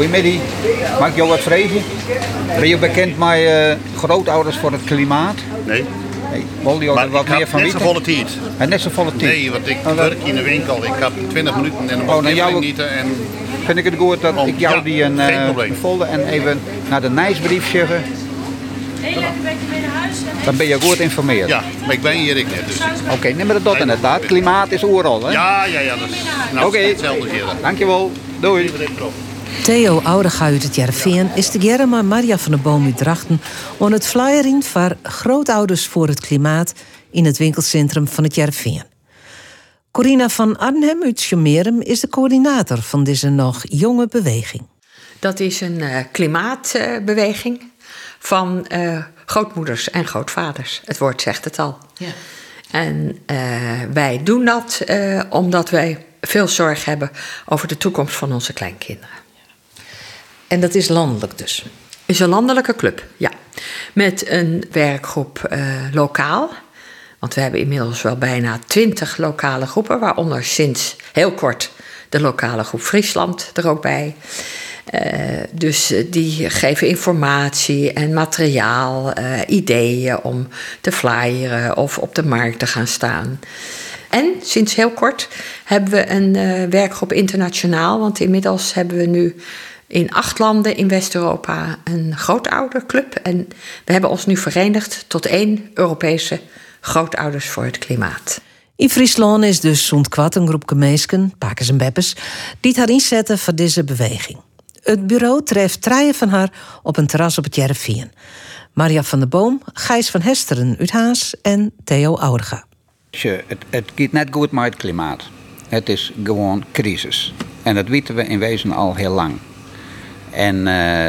Goedemiddag. Mag ik jou wat vragen? Ben je bekend met uh, grootouders voor het klimaat? Nee. Nee. Wil je er wat meer van net weten? zo volle tijd. En net zo volle tijd? Nee, want ik Oh, werk in de winkel. Ik heb 20 minuten en dan Oh, nou, ik. En Vind ik het goed dat Oh, ik jou ja, die een eh, probleem. folder en even naar de Nijsbrief zeggen. Heel lekker beetje mee naar huis. Dan ben je goed geïnformeerd. ja, maar ik ben hier ik net. Dus. Oké, neem maar dat inderdaad. Klimaat is overal, hè? Ja, ja, ja. Dat is nou, Oké. hetzelfde hier. Dankjewel. Doei. Theo Oudega uit het Jerveen is de Germa Maria van der Boom uit Drachten om het flyering voor grootouders voor het klimaat in het winkelcentrum van het Jerveen. Corina van Arnhem uit Sjomerum is de coördinator van deze nog jonge beweging. Dat is een eh, klimaatbeweging van eh, grootmoeders en grootvaders. Het woord zegt het al. En eh, wij doen dat eh, omdat wij veel zorg hebben over de toekomst van onze kleinkinderen. En dat is landelijk dus. is een landelijke club, ja. Met een werkgroep eh, lokaal. Want we hebben inmiddels wel bijna twintig lokale groepen, waaronder sinds heel kort de lokale groep Friesland er ook bij. Eh, dus eh, die geven informatie en materiaal, ideeën om te flyeren of op de markt te gaan staan. En sinds heel kort hebben we een werkgroep internationaal, want inmiddels hebben we nu in acht landen in West-Europa een grootouderclub. En we hebben ons nu verenigd tot één Europese grootouders voor het klimaat. In Friesland is dus zo'n een groep gemeesken, pakers en beppers, die het haar inzetten voor deze beweging. Het bureau treft treien van haar op een terras op het Jervien. Maria van der Boom, Gijs van Hesteren uit Haas en Theo Oudega. Tje, Het, het gaat net goed met het klimaat. Het is gewoon crisis. En dat weten we in wezen al heel lang. En eh,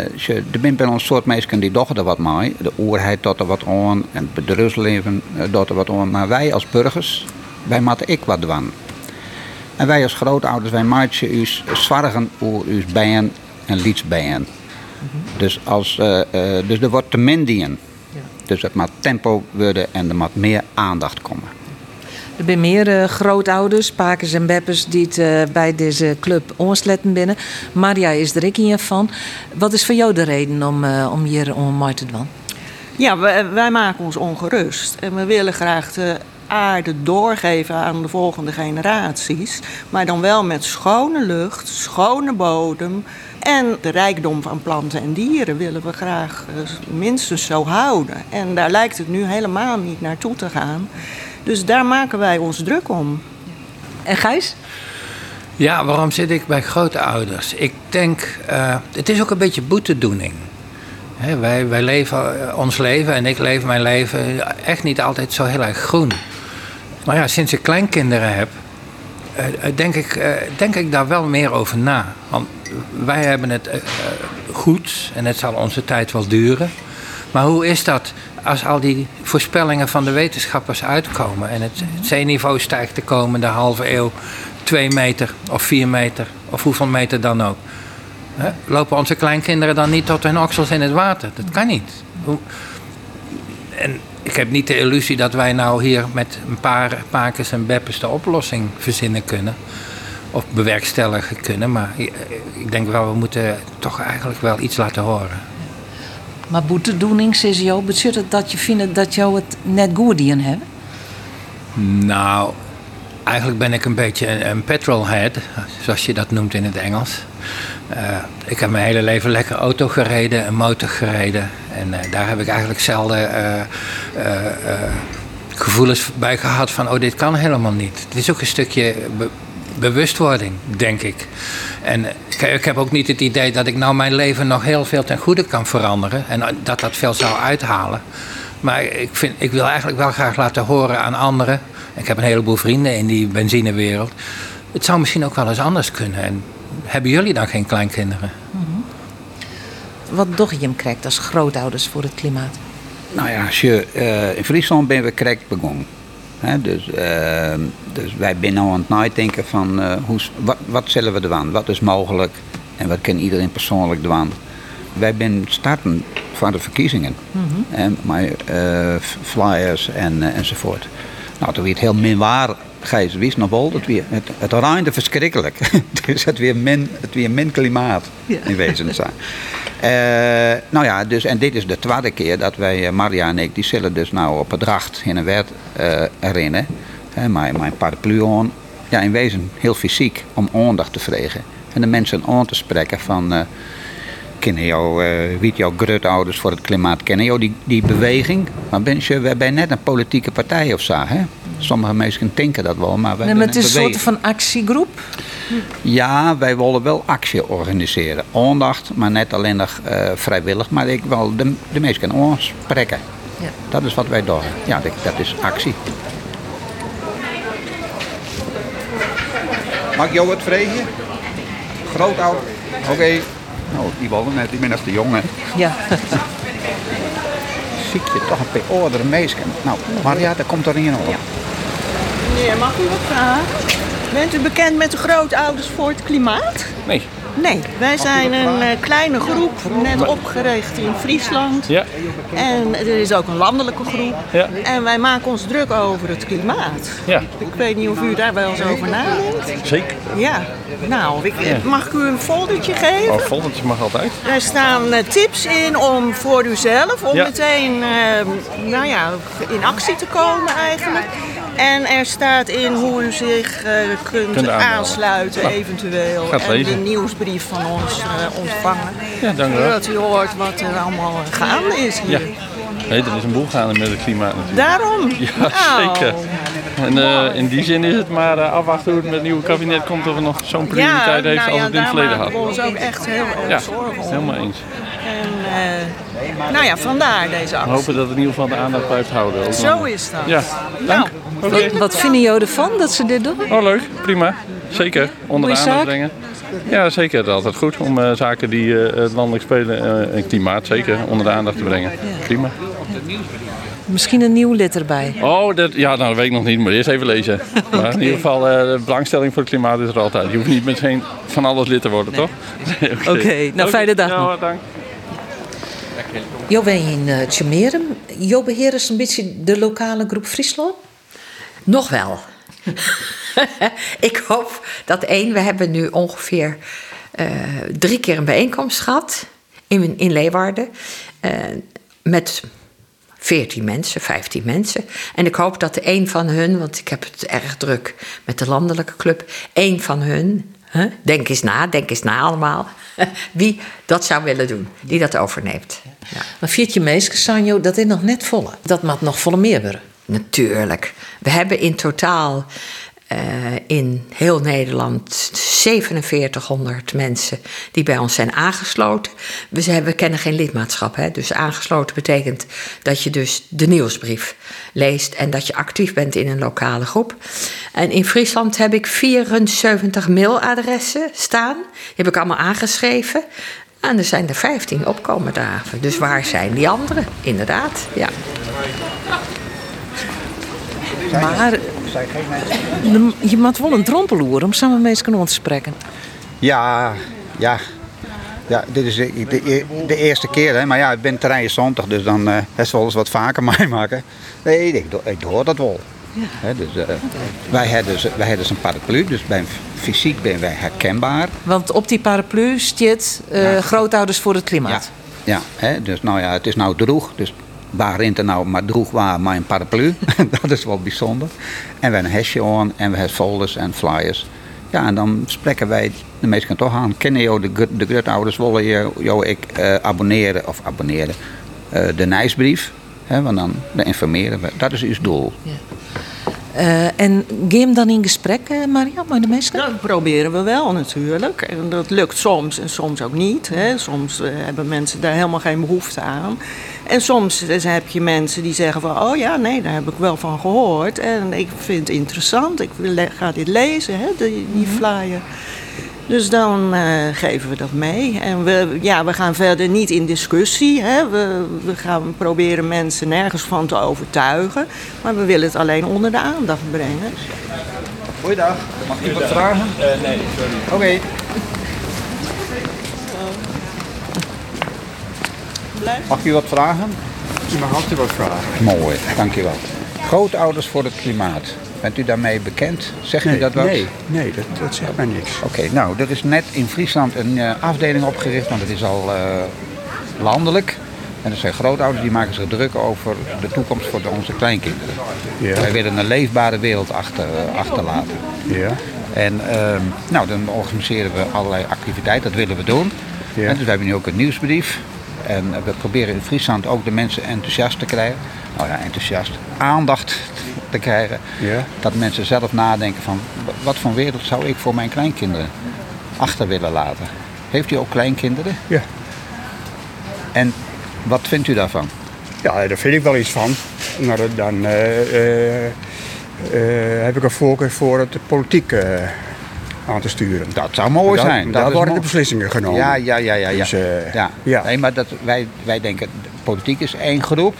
er zijn bij ons soort mensen die doen er wat mee. De oerheid doet er wat aan. En het bedrijfsleven eh, doet er wat aan. Maar wij als burgers, wij moeten ik wat doen. En wij als grootouders, wij maken ons zwargen over uw bijen en lietsbijen. Dus, als, eh, dus er wordt te min. Dus het moet tempo worden en er moet meer aandacht komen. Er zijn meer eh, grootouders, pakers en beppers die het, eh, bij deze club onsletten binnen. Maria is er ook in van. Wat is voor jou de reden om, eh, om hier om te doen? Ja, wij, wij maken ons ongerust. En we willen graag de aarde doorgeven aan de volgende generaties. Maar dan wel met schone lucht, schone bodem. En de rijkdom van planten en dieren willen we graag minstens zo houden. En daar lijkt het nu helemaal niet naartoe te gaan. Dus daar maken wij ons druk om. En Gijs? Ja, waarom zit ik bij grootouders? Ik denk, eh, het is ook een beetje boetedoening. Hè, wij, wij leven eh, ons leven en ik leef mijn leven echt niet altijd zo heel erg groen. Maar ja, sinds ik kleinkinderen heb, eh, denk, ik, eh, denk ik daar wel meer over na. Want wij hebben het goed en het zal onze tijd wel duren. Maar hoe is dat als al die voorspellingen van de wetenschappers uitkomen en het, zeeniveau stijgt de komende halve eeuw twee meter of vier meter of hoeveel meter dan ook? Lopen onze kleinkinderen dan niet tot hun oksels in het water? Dat kan niet. En ik heb niet de illusie dat wij nou hier met een paar pakers en beppers de oplossing verzinnen kunnen. Of bewerkstelligen kunnen. Maar eh, ik denk wel, we moeten toch eigenlijk wel iets laten horen. Maar boetedoening, is jou, betekent het dat je vindt dat jou het net goed in hebben? Nou, eigenlijk ben ik een beetje een, petrolhead, zoals je dat noemt in het Engels. Eh, ik heb mijn hele leven lekker auto gereden, een motor gereden. En eh, daar heb ik eigenlijk zelden eh, gevoelens bij gehad van, oh, dit kan helemaal niet. Het is ook een stukje bewustwording, denk ik. En eh, ik, heb ook niet het idee dat ik nou mijn leven nog heel veel ten goede kan veranderen. En eh, dat dat veel zou uithalen. Maar ik, vind, ik wil eigenlijk wel graag laten horen aan anderen. Ik heb een heleboel vrienden in die benzinewereld. Het zou misschien ook wel eens anders kunnen. En hebben jullie dan geen kleinkinderen? Wat doch je hem krijgt als grootouders voor het klimaat? Nou ja, als je, eh, in Friesland ben we correct begonnen. Hè, dus, eh, dus wij zijn nou aan het nadenken van eh, hoe, wat, wat zullen we doen? Wat is mogelijk en wat kan iedereen persoonlijk doen? Wij zijn starten voor de verkiezingen. En met eh, flyers en, eh, enzovoort. Nou, toen werd het heel minwaar. Gijs wist nog wel, dat weer, het, het rainde verschrikkelijk. dus het weer min, het weer min klimaat in wezen zijn. Eh, nou ja, dus, en dit is de tweede keer dat wij, eh, Maria en ik, die zullen dus nou op het dracht in een wet eh herinneren. Hè, mijn, mijn paraplu. Ja, in wezen heel fysiek, om aandacht te vregen. En de mensen aan te spreken van... eh kennen jou, eh wie jouw grootouders voor het klimaat kennen jou die, die beweging. Maar ben je, wij zijn net een politieke partij of zo. Hè? Sommige mensen denken dat wel, maar wij Nee, maar het is een soort van actiegroep. Ja, wij willen wel actie organiseren. Aandacht, maar net alleen nog eh, vrijwillig. Maar ik wil de, de mensen aanspreken. Ja. Dat is wat wij doen. Ja, dat, dat is actie. Mag jou wat vragen? Grootouder? Oké. Nou, die wilde net, die ben als de jongen. Ja. Ziet je toch een paar oudere mensen. Nou, Maria, daar komt er een op. Meneer, mag u wat vragen? Bent u bekend met de grootouders voor het klimaat? Nee. Nee, wij zijn een eh, kleine groep, net opgericht in Friesland. Ja. En er is ook een landelijke groep. Ja. En wij maken ons druk over het klimaat. Ja. Ik weet niet of u daar wel eens over nadenkt. Zeker. Ja, nou, ik, mag ik u een foldertje geven? Oh, volgend mag altijd. Daar staan eh, tips in om voor uzelf, om meteen eh, nou ja, in actie te komen eigenlijk. En er staat in hoe u zich eh, kunt, aansluiten eventueel. ga het en de lezen. nieuwsbrief van ons eh, ontvangen. Ja, dank u wel. Zodat u hoort wat er allemaal gaande is Ja. hier. Nee, er is een boel gaande met het klimaat natuurlijk. Daarom. Ja, Nou, zeker. En eh, in die zin is het maar afwachten hoe het met het nieuwe kabinet komt of het nog zo'n prioriteit heeft nou als ja, het in het daar verleden had. we ons ook echt heel erg Ja, zorgen om. helemaal eens. En, nou ja, vandaar deze We actie. hopen dat het in ieder geval de aandacht blijft houden. Ook Zo is dat. Ja, dank. Oké. Wat vinden jullie ervan dat ze dit doen? Oh, leuk. Prima. Zeker. Onder de aandacht brengen. Ja, zeker. Is altijd goed om eh, zaken die het landelijk spelen eh, en klimaat zeker onder de aandacht te brengen. Prima. Misschien een nieuw lid erbij. Oh, dat, ja, nou, dat weet ik nog niet, maar eerst even lezen. Maar in ieder geval, de belangstelling voor het klimaat is er altijd. Je hoeft niet meteen van alles lid te worden, toch? Oké, nou, fijne dag Ja, dank. Jo in uh, Tjemerum. Jo beheert een beetje de lokale groep Friesland. Nog wel. ik hoop dat één, we hebben nu ongeveer eh, drie keer een bijeenkomst gehad in, in Leeuwarden. eh, met 14 mensen, 15 mensen. En ik hoop dat één van hun, want ik heb het erg druk met de landelijke club, één van hun, denk eens na, denk eens na allemaal, wie dat zou willen doen, die dat overneemt. Ja. Maar viert je meisje, Sanjo, dat is nog net volle. Dat mag nog volle meer worden. Natuurlijk. We hebben in totaal eh, in heel Nederland 4700 mensen die bij ons zijn aangesloten. We, we kennen geen lidmaatschap. Hè? Dus aangesloten betekent dat je dus de nieuwsbrief leest en dat je actief bent in een lokale groep. En in Friesland heb ik 74 mailadressen staan. Die heb ik allemaal aangeschreven. En er zijn er 15 opkomen dagen. Dus waar zijn die anderen? Inderdaad, ja. Maar je moet wel een drompel horen om samen met mensen te spreken. Ja, ja. Ja, dit is de, de, de eerste keer, hè. maar ja, ik ben terrein zondag, dus dan eh het wel eens wat vaker meemaken. Nee, ik, hoor dat wel. Hè, dus, eh, wij, hebben dus, wij hebben dus een paraplu, dus bij, fysiek zijn wij herkenbaar. Want op die paraplu staat eh, grootouders voor het Ja, klimaat. ja hè, dus nou ja, het is nou droeg, dus waarin er nou maar droeg waar een paraplu. dat is wel bijzonder. En we hebben een hesje aan en we hebben folders en flyers. Ja, en dan spreken wij de mensen toch aan. Kennen jou de, de grootouders willen je, jou ik eh, abonneren of abonneren. eh, de nieuwsbrief, hè, want dan, informeren we. Dat is ons doel. Eh, en ga je hem dan in gesprek, eh, Maria, met de mensen? Dat proberen we wel natuurlijk. En dat lukt soms en soms ook niet. Hè. Soms eh, hebben mensen daar helemaal geen behoefte aan. En soms heb je mensen die zeggen van... oh ja, nee, daar heb ik wel van gehoord. En ik vind het interessant. Ik ga dit lezen, hè, die, die flyer. Dus dan eh, geven we dat mee. En we, ja, we gaan verder niet in discussie. Hè. We, we gaan proberen mensen nergens van te overtuigen. Maar we willen het alleen onder de aandacht brengen. Goeiedag, mag ik wat vragen? nee, sorry. Oké. Mag ik u wat vragen? Je mag altijd wat vragen. Mooi, dankjewel. Grootouders voor het klimaat. Bent u daarmee bekend? Zegt u dat wat? nee, nee dat, dat zegt mij niks. Oké, nou, er is net in Friesland een eh, afdeling opgericht, want het is al eh, landelijk. En dat zijn grootouders die maken zich druk over de toekomst voor onze kleinkinderen. Ja. Wij willen een leefbare wereld achter, achterlaten. Ja. En ehm, nou, dan organiseren we allerlei activiteiten, dat willen we doen. Ja. En dus we hebben nu ook een nieuwsbrief. En we proberen in Friesland ook de mensen enthousiast te krijgen. Nou ja, enthousiast. Aandacht te krijgen. Ja. Dat mensen zelf nadenken van wat voor wereld zou ik voor mijn kleinkinderen achter willen laten. Heeft u ook kleinkinderen? Ja. En wat vindt u daarvan? ja, daar vind ik wel iets van. Maar dan eh, eh, eh, heb ik een voorkeur voor het de politiek aan te sturen. Dat zou mooi zijn. daar worden de beslissingen genomen. Ja, ja, ja, ja. ja. Dus, eh, ja. ja. Nee, maar dat, wij, wij denken, de politiek is één groep.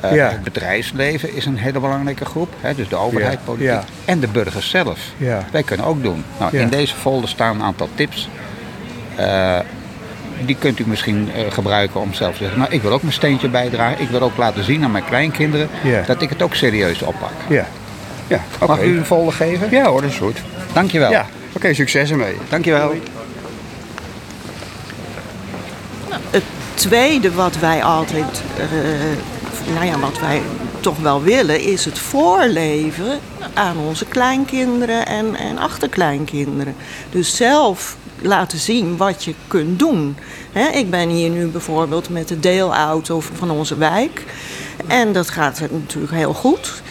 Eh, Ja. Het bedrijfsleven is een hele belangrijke groep. Hè, dus de overheid, politiek. En de burgers zelf. Ja. Wij kunnen ook doen. Nou. In deze folder staan een aantal tips. Eh, die kunt u misschien gebruiken om zelf te zeggen... nou, ik wil ook mijn steentje bijdragen. Ik wil ook laten zien aan mijn kleinkinderen... Dat ik het ook serieus oppak. Ja. Ja. Mag u een folder geven? Ja hoor, dat is goed. Dankjewel. Ja, oké, succes ermee. Dankjewel. Het tweede wat wij altijd, eh, nou ja, wat wij toch wel willen, is het voorleven aan onze kleinkinderen en, en achterkleinkinderen. Dus zelf laten zien wat je kunt doen. Hè, ik ben hier nu bijvoorbeeld met de deelauto van onze wijk. En dat gaat natuurlijk heel goed.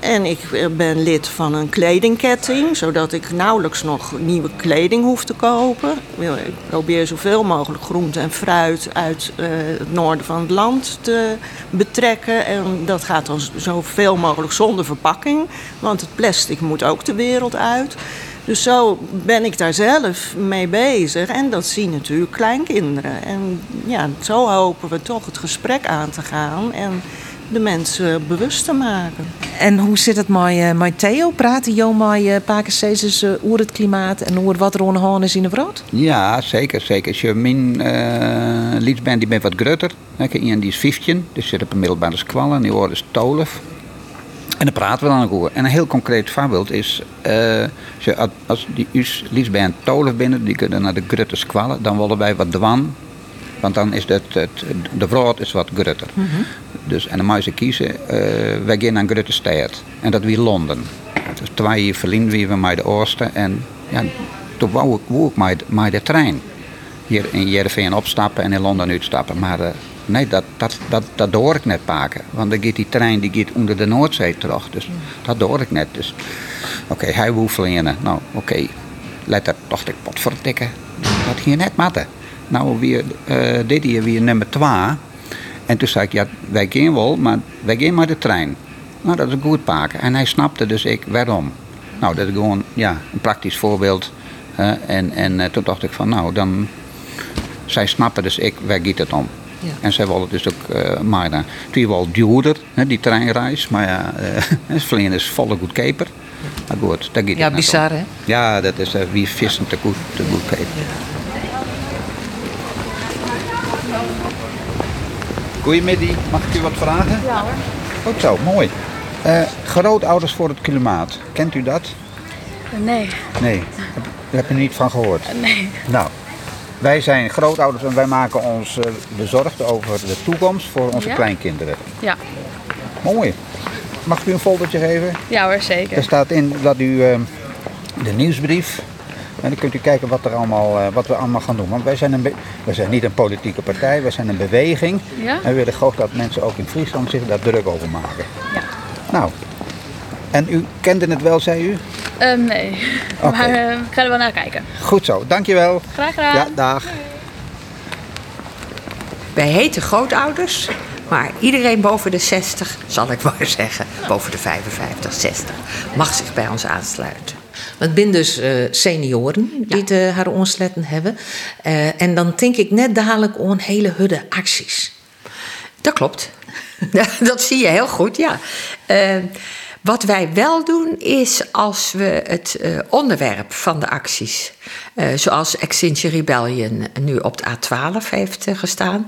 En ik eh, ben lid van een kledingketting, zodat ik nauwelijks nog nieuwe kleding hoef te kopen. Ik probeer zoveel mogelijk groente en fruit uit eh, het noorden van het land te betrekken. En dat gaat dan zoveel mogelijk zonder verpakking, want het plastic moet ook de wereld uit. Dus zo ben ik daar zelf mee bezig. En dat zien natuurlijk kleinkinderen. En ja, zo hopen we toch het gesprek aan te gaan en de mensen bewust te maken. En hoe zit het met, eh, met Theo? Praten jou met uh, uh, over het klimaat en over wat er aan de is in de wereld? Ja, zeker. zeker. Als je mijn uh, lied bent, die bent wat grutter. Iemand die is 15, dus zit op een middelbare squallen. En die wordt is 12. En daar praten we dan ook over. En een heel concreet voorbeeld is... Uh, als, als die us liesband 12 binnen, die kunnen naar de grutte squallen... dan willen wij wat dwan. Want dan is het, het, de vrouw is wat grutter. Mm -hmm. dus, en dan moet kiezen, uh, wij gaan naar Grutte stad. En dat wie Londen. Dus twee jaar verliezen wie we met de oosten. En ja, toen wou ik, wou ik met, met de trein. Hier in Jereveen opstappen en in Londen uitstappen. Maar uh, nee, dat, dat, dat, dat door ik net pakken. Want dan gaat die trein die gaat onder de Noordzee terug. Dus dat door ik net. Dus oké, okay, hij wil verliezen. Nou, oké. Okay. Let er ik pot vertikken. Dat hier net matten. Nou, weer, uh, dit hier weer nummer 2. En toen zei ik, ja, wij gaan wel, maar wij gaan maar de trein. Nou, dat is een goed paken. En hij snapte dus ik waarom. Nou, dat is gewoon ja, een praktisch voorbeeld. Uh, en en uh, toen dacht ik van, nou, dan... Zij snappen dus ik, waar gaat het om? Ja. En zij wilden dus ook uh, maar dan. Toen wel duurder, hè, die treinreis. Maar ja, uh, Vlien is volle goedkoper. Maar goed, daar gaat Ja, bizar hè? Ja, dat is uh, wie vissen te goed te goedkoper. Ja. Goedemiddag, mag ik u wat vragen? Ja hoor. Goed zo, mooi. Uh, grootouders voor het klimaat, kent u dat? Nee. Nee, heb, heb je niet van gehoord? Nee. Nou, wij zijn grootouders en wij maken ons bezorgd over de toekomst voor onze Ja? kleinkinderen. Ja. Mooi. Mag ik u een foldertje geven? Ja hoor, zeker. Er staat in dat u uh, de nieuwsbrief en dan kunt u kijken wat, er allemaal, uh, wat we allemaal gaan doen. Want wij zijn, een wij zijn niet een politieke partij, wij zijn een beweging. Ja? En we willen graag dat mensen ook in Friesland zich daar druk over maken. Ja. Nou, en u kende het wel, zei u? Um, nee, maar uh, ik ga er wel naar kijken. Goed zo, dankjewel. Graag gedaan. Ja, dag. Wij heten grootouders, maar iedereen boven de 60, zal ik maar zeggen, boven de 55, 60, mag zich bij ons aansluiten. Het zijn dus uh, senioren die ja. uh, haar onsletten hebben. Uh, en dan denk ik net dadelijk aan hele hudde acties. Dat klopt. dat zie je heel goed, ja. wat wij wel doen is als we het onderwerp van de acties, zoals Extinction Rebellion nu op de A12 heeft gestaan,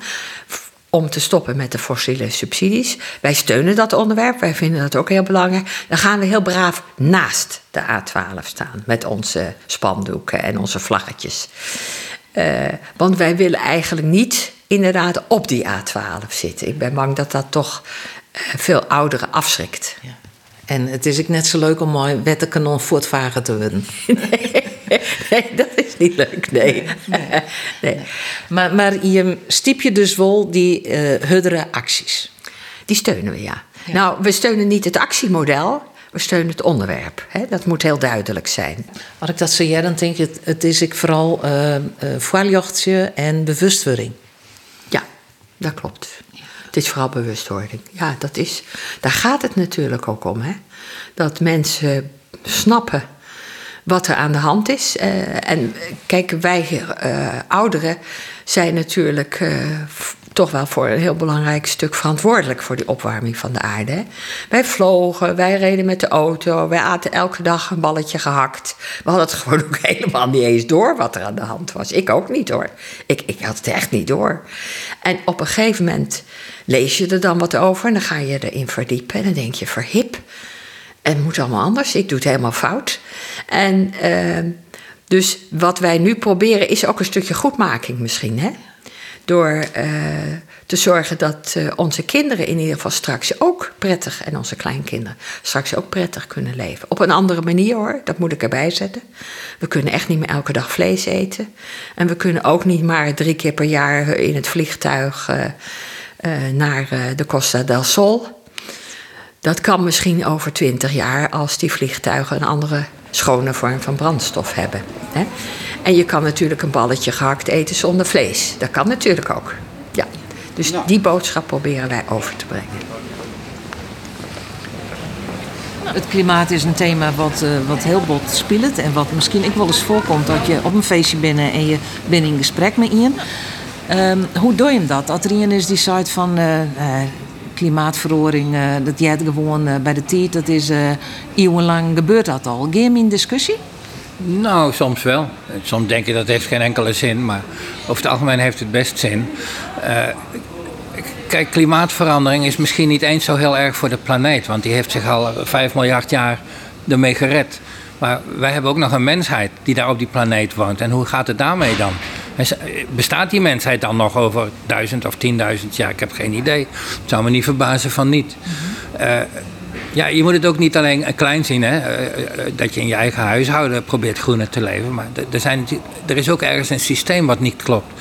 om te stoppen met de fossiele subsidies. Wij steunen dat onderwerp, wij vinden dat ook heel belangrijk. Dan gaan we heel braaf naast de A12 staan met onze spandoeken en onze vlaggetjes. Uh, want wij willen eigenlijk niet inderdaad op die A12 zitten. Ik ben bang dat dat toch uh, veel ouderen afschrikt. Ja. En het is ook net zo leuk om mooi wettenkanon voortvaren te worden. Nee, nee, dat is niet leuk, nee. nee, nee. Maar, maar je stiep je dus wel die uh, huddere acties? Die steunen we, ja. ja. Nou, we steunen niet het actiemodel, we steunen het onderwerp. Hè? Dat moet heel duidelijk zijn. Als ik dat zo jij dan denk ik, het is ik vooral uh, uh, en bewustwording. Ja, dat klopt. Het is vooral bewustwording. Ja, dat is, daar gaat het natuurlijk ook om. Hè? Dat mensen snappen wat er aan de hand is. Uh, en kijk, wij uh, ouderen zijn natuurlijk toch wel voor een heel belangrijk stuk verantwoordelijk voor die opwarming van de aarde. Hè? Wij vlogen, wij reden met de auto, wij aten elke dag een balletje gehakt. We hadden het gewoon ook helemaal niet eens door wat er aan de hand was. Ik ook niet hoor. Ik, ik had het echt niet door. En op een gegeven moment lees je er dan wat over en dan ga je erin verdiepen en dan denk je verhip. Het moet allemaal anders, ik doe het helemaal fout. En uh, dus wat wij nu proberen is ook een stukje goedmaking misschien. Hè? Door uh, te zorgen dat uh, onze kinderen in ieder geval straks ook prettig, en onze kleinkinderen straks ook prettig kunnen leven. Op een andere manier hoor, dat moet ik erbij zetten. We kunnen echt niet meer elke dag vlees eten. En we kunnen ook niet maar drie keer per jaar in het vliegtuig uh, naar de Costa del Sol. Dat kan misschien over twintig jaar als die vliegtuigen een andere schone vorm van brandstof hebben. Hè? En je kan natuurlijk een balletje gehakt eten zonder vlees. Dat kan natuurlijk ook. Ja. Dus nou. die boodschap proberen wij over te brengen. Het klimaat is een thema wat, uh, wat heel bot speelt. En wat misschien ook wel eens voorkomt dat je op een feestje bent en je bent in gesprek met iemand. Um, hoe doe je dat? Dat er iemand is die zegt van... Uh, uh, klimaatverandering, uh, dat jij het gewoon uh, bij de tijd, dat is uh, eeuwenlang gebeurt dat al. Je in discussie? Nou, soms wel. Soms denk je dat heeft geen enkele zin, maar over het algemeen heeft het best zin. kijk, klimaatverandering is misschien niet eens zo heel erg voor de planeet, want die heeft zich al 5 miljard jaar ermee gered. Maar wij hebben ook nog een mensheid die daar op die planeet woont. En hoe gaat het daarmee dan? Bestaat die mensheid dan nog over duizend of tienduizend jaar? Ik heb geen idee. Het zou me niet verbazen van niet. Mm-hmm. Uh, ja, je moet het ook niet alleen klein zien, hè? Dat je in je eigen huishouden probeert groener te leven. Maar er, zijn, er is ook ergens een systeem wat niet klopt.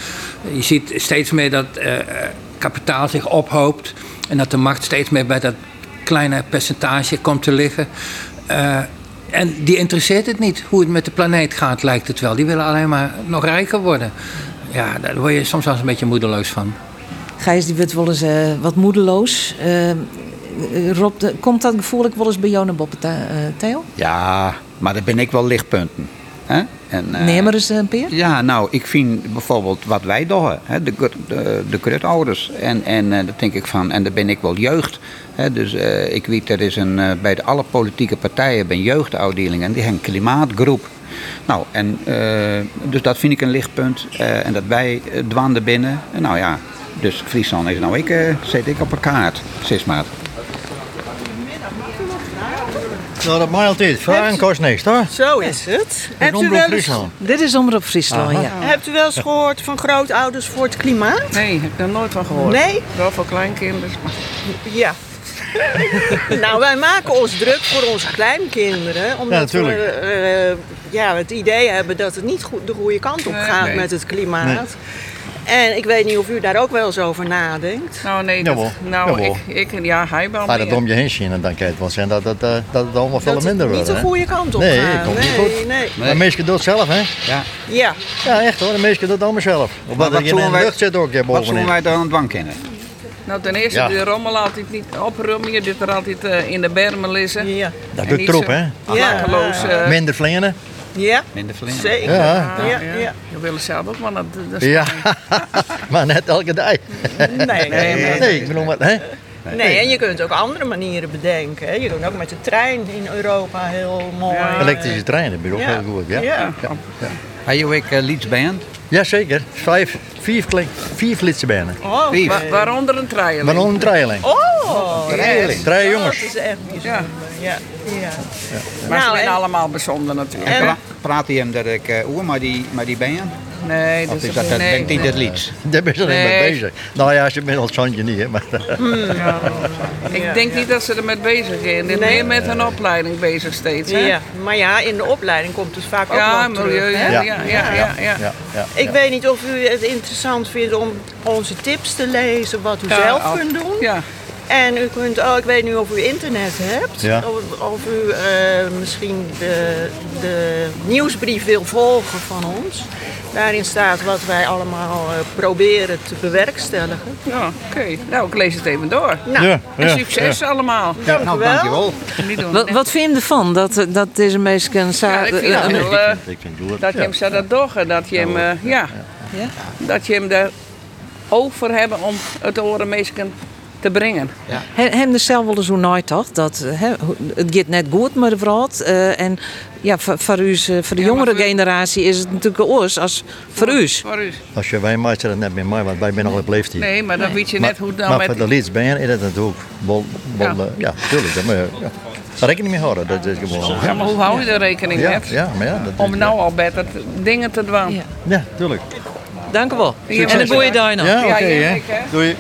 Je ziet steeds meer dat uh, kapitaal zich ophoopt en dat de macht steeds meer bij dat kleine percentage komt te liggen. En die interesseert het niet hoe het met de planeet gaat, lijkt het wel. Die willen alleen maar nog rijker worden. Ja, daar word je soms wel eens een beetje moedeloos van. Gijs, die wordt wel eens uh, wat moedeloos. Uh, Rob, de, komt dat gevoel wel eens bij jou naar boven, uh, Theo? Ja, maar daar ben ik wel lichtpunten. Hè? En, uh, Neem maar eens een peer. Ja, nou, ik vind bijvoorbeeld wat wij doen, hè, de, de, de krutouders. En, en uh, dat denk ik van, en daar ben ik wel jeugd. Hè, dus uh, ik weet, er is een, bij de alle politieke partijen ben jeugdafdelingen en die hebben een klimaatgroep. Nou, en dus dat vind ik een lichtpunt. en dat wij dwanden binnen. En nou ja, dus Friesland is nou ik, zet ik op een kaart, zes maart. Nou, dat mag altijd. Vragen kost niks, toch? Zo is het. Hebt u wel eens... Dit is Omroep Friesland, ja. Hebt u wel eens gehoord van grootouders voor het klimaat? Nee, heb ik daar nooit van gehoord. Nee? Wel voor kleinkinderen. Ja. nou, wij maken ons druk voor onze kleinkinderen. Omdat ja, we uh, ja, het idee hebben dat het niet goed, de goede kant op gaat nee. met het klimaat. Nee. En ik weet niet of u daar ook wel eens over nadenkt. Nou, nee. Dat, Jawel. nou, Jawel. Ik, ik, ja, hij wel Maar dat om je heen zien en dan kan het wel zijn dat, dat, dat, dat het allemaal veel minder wordt. Dat niet de goede kant op nee, gaat. Nee, komt nee, niet goed. Nee. Maar de meesten doen het zelf, hè? Ja. Ja. Ja, echt hoor. De meesten doen het allemaal zelf. Omdat er in de lucht zit ook Wat bovenin. zullen wij dan aan het dwang kennen? Nou, ten eerste Ja. de rommel altijd niet oprummen. Je doet er altijd uh, in de bermen liggen. Ja. Dat doet troep, hè? Lakkeloos. uh, Minder vleenen. Ja. Minder vliegen. Zeker. Ja. Ja, ja. ja. Je wil zelf ook, maar dat, dat is Ja, maar net elke dag. Nee, nee, nee. Nee, ik bedoel, maar, hè? Nee, en je kunt ook andere manieren bedenken. Hè. Je kunt ook met de trein in Europa heel mooi. Ja. Elektrische treinen, bedoel ik Ja. heel goed. Ja. Ja. Ja. Heb je ook uh, Lietsband? Jazeker, vijf, vier, vier flitsenbenen. Oh, wa- waaronder een trailer. Maar nog een trailing. Oh, Trailing. Drie dat jongens. is echt bijzonder. Ja. Ja. Maar Nou, ze zijn en- allemaal bijzonder natuurlijk. En pra- praat hij hem dat ik uh, oer maar die, maar die band? Nee, dat is dat, dat nee, niet nee. het Lieds? Daar ben je alleen Nee. mee bezig. Nou ja, ze bent al zandje niet, hè. Maar, Ik denk niet dat ze er met bezig zijn. Dit Nee. meer met een opleiding bezig steeds. Hè? Ja, maar ja, in de opleiding komt het vaak ook nog milieu. terug. hè? Ja, ja, ja, ja, ja. ja, ja, Ik ja. weet niet of u het interessant vindt om onze tips te lezen, wat u Ja, zelf kunt doen. Ja. En u kunt, oh, ik weet niet of u internet hebt, Ja. of, of u eh, misschien de, de nieuwsbrief wil volgen van ons. Daarin staat wat wij allemaal eh, proberen te bewerkstelligen. Ja, oké. Nou, ik lees het even door. Nou, Ja, En ja, succes allemaal. dank Nou, dankjewel. Niet doen. Wat, wat vind je ervan dat, eh, dat deze mensen Ja, sa- ik vind het wel, dat je hem zou dat doggen, dat je hem, ja, Ja? dat je hem er over hebben om het oren mensen te brengen. He- Hem er zelf wel eens hoe nooit toch? Dat eh, hè, hoe- het gaat net goed met de vrouw. eh, en ja, voor, voor, u, voor de Ja, maar jongere voor- generatie is het natuurlijk oors als voor u. Voor u. Als je wij maakt dat net meer mij, want wij zijn al op leeftijd. Nee, maar dan weet je net hoe het dan maar met... voor de leads ben je is dat natuurlijk wel, wel Ja. ja. ja, tuurlijk. Dat moet je ja. Rekening mee houden. Dat is gewoon. Ja, maar hoe hou je er rekening ja, met? ja, maar ja, dat Om is- nou al beter te- dingen te doen. Ja. Ja, tuurlijk. Dank u wel. Ja, En een maar- goede dag nog. Ja, oké. Ja, ja, hè. Doei.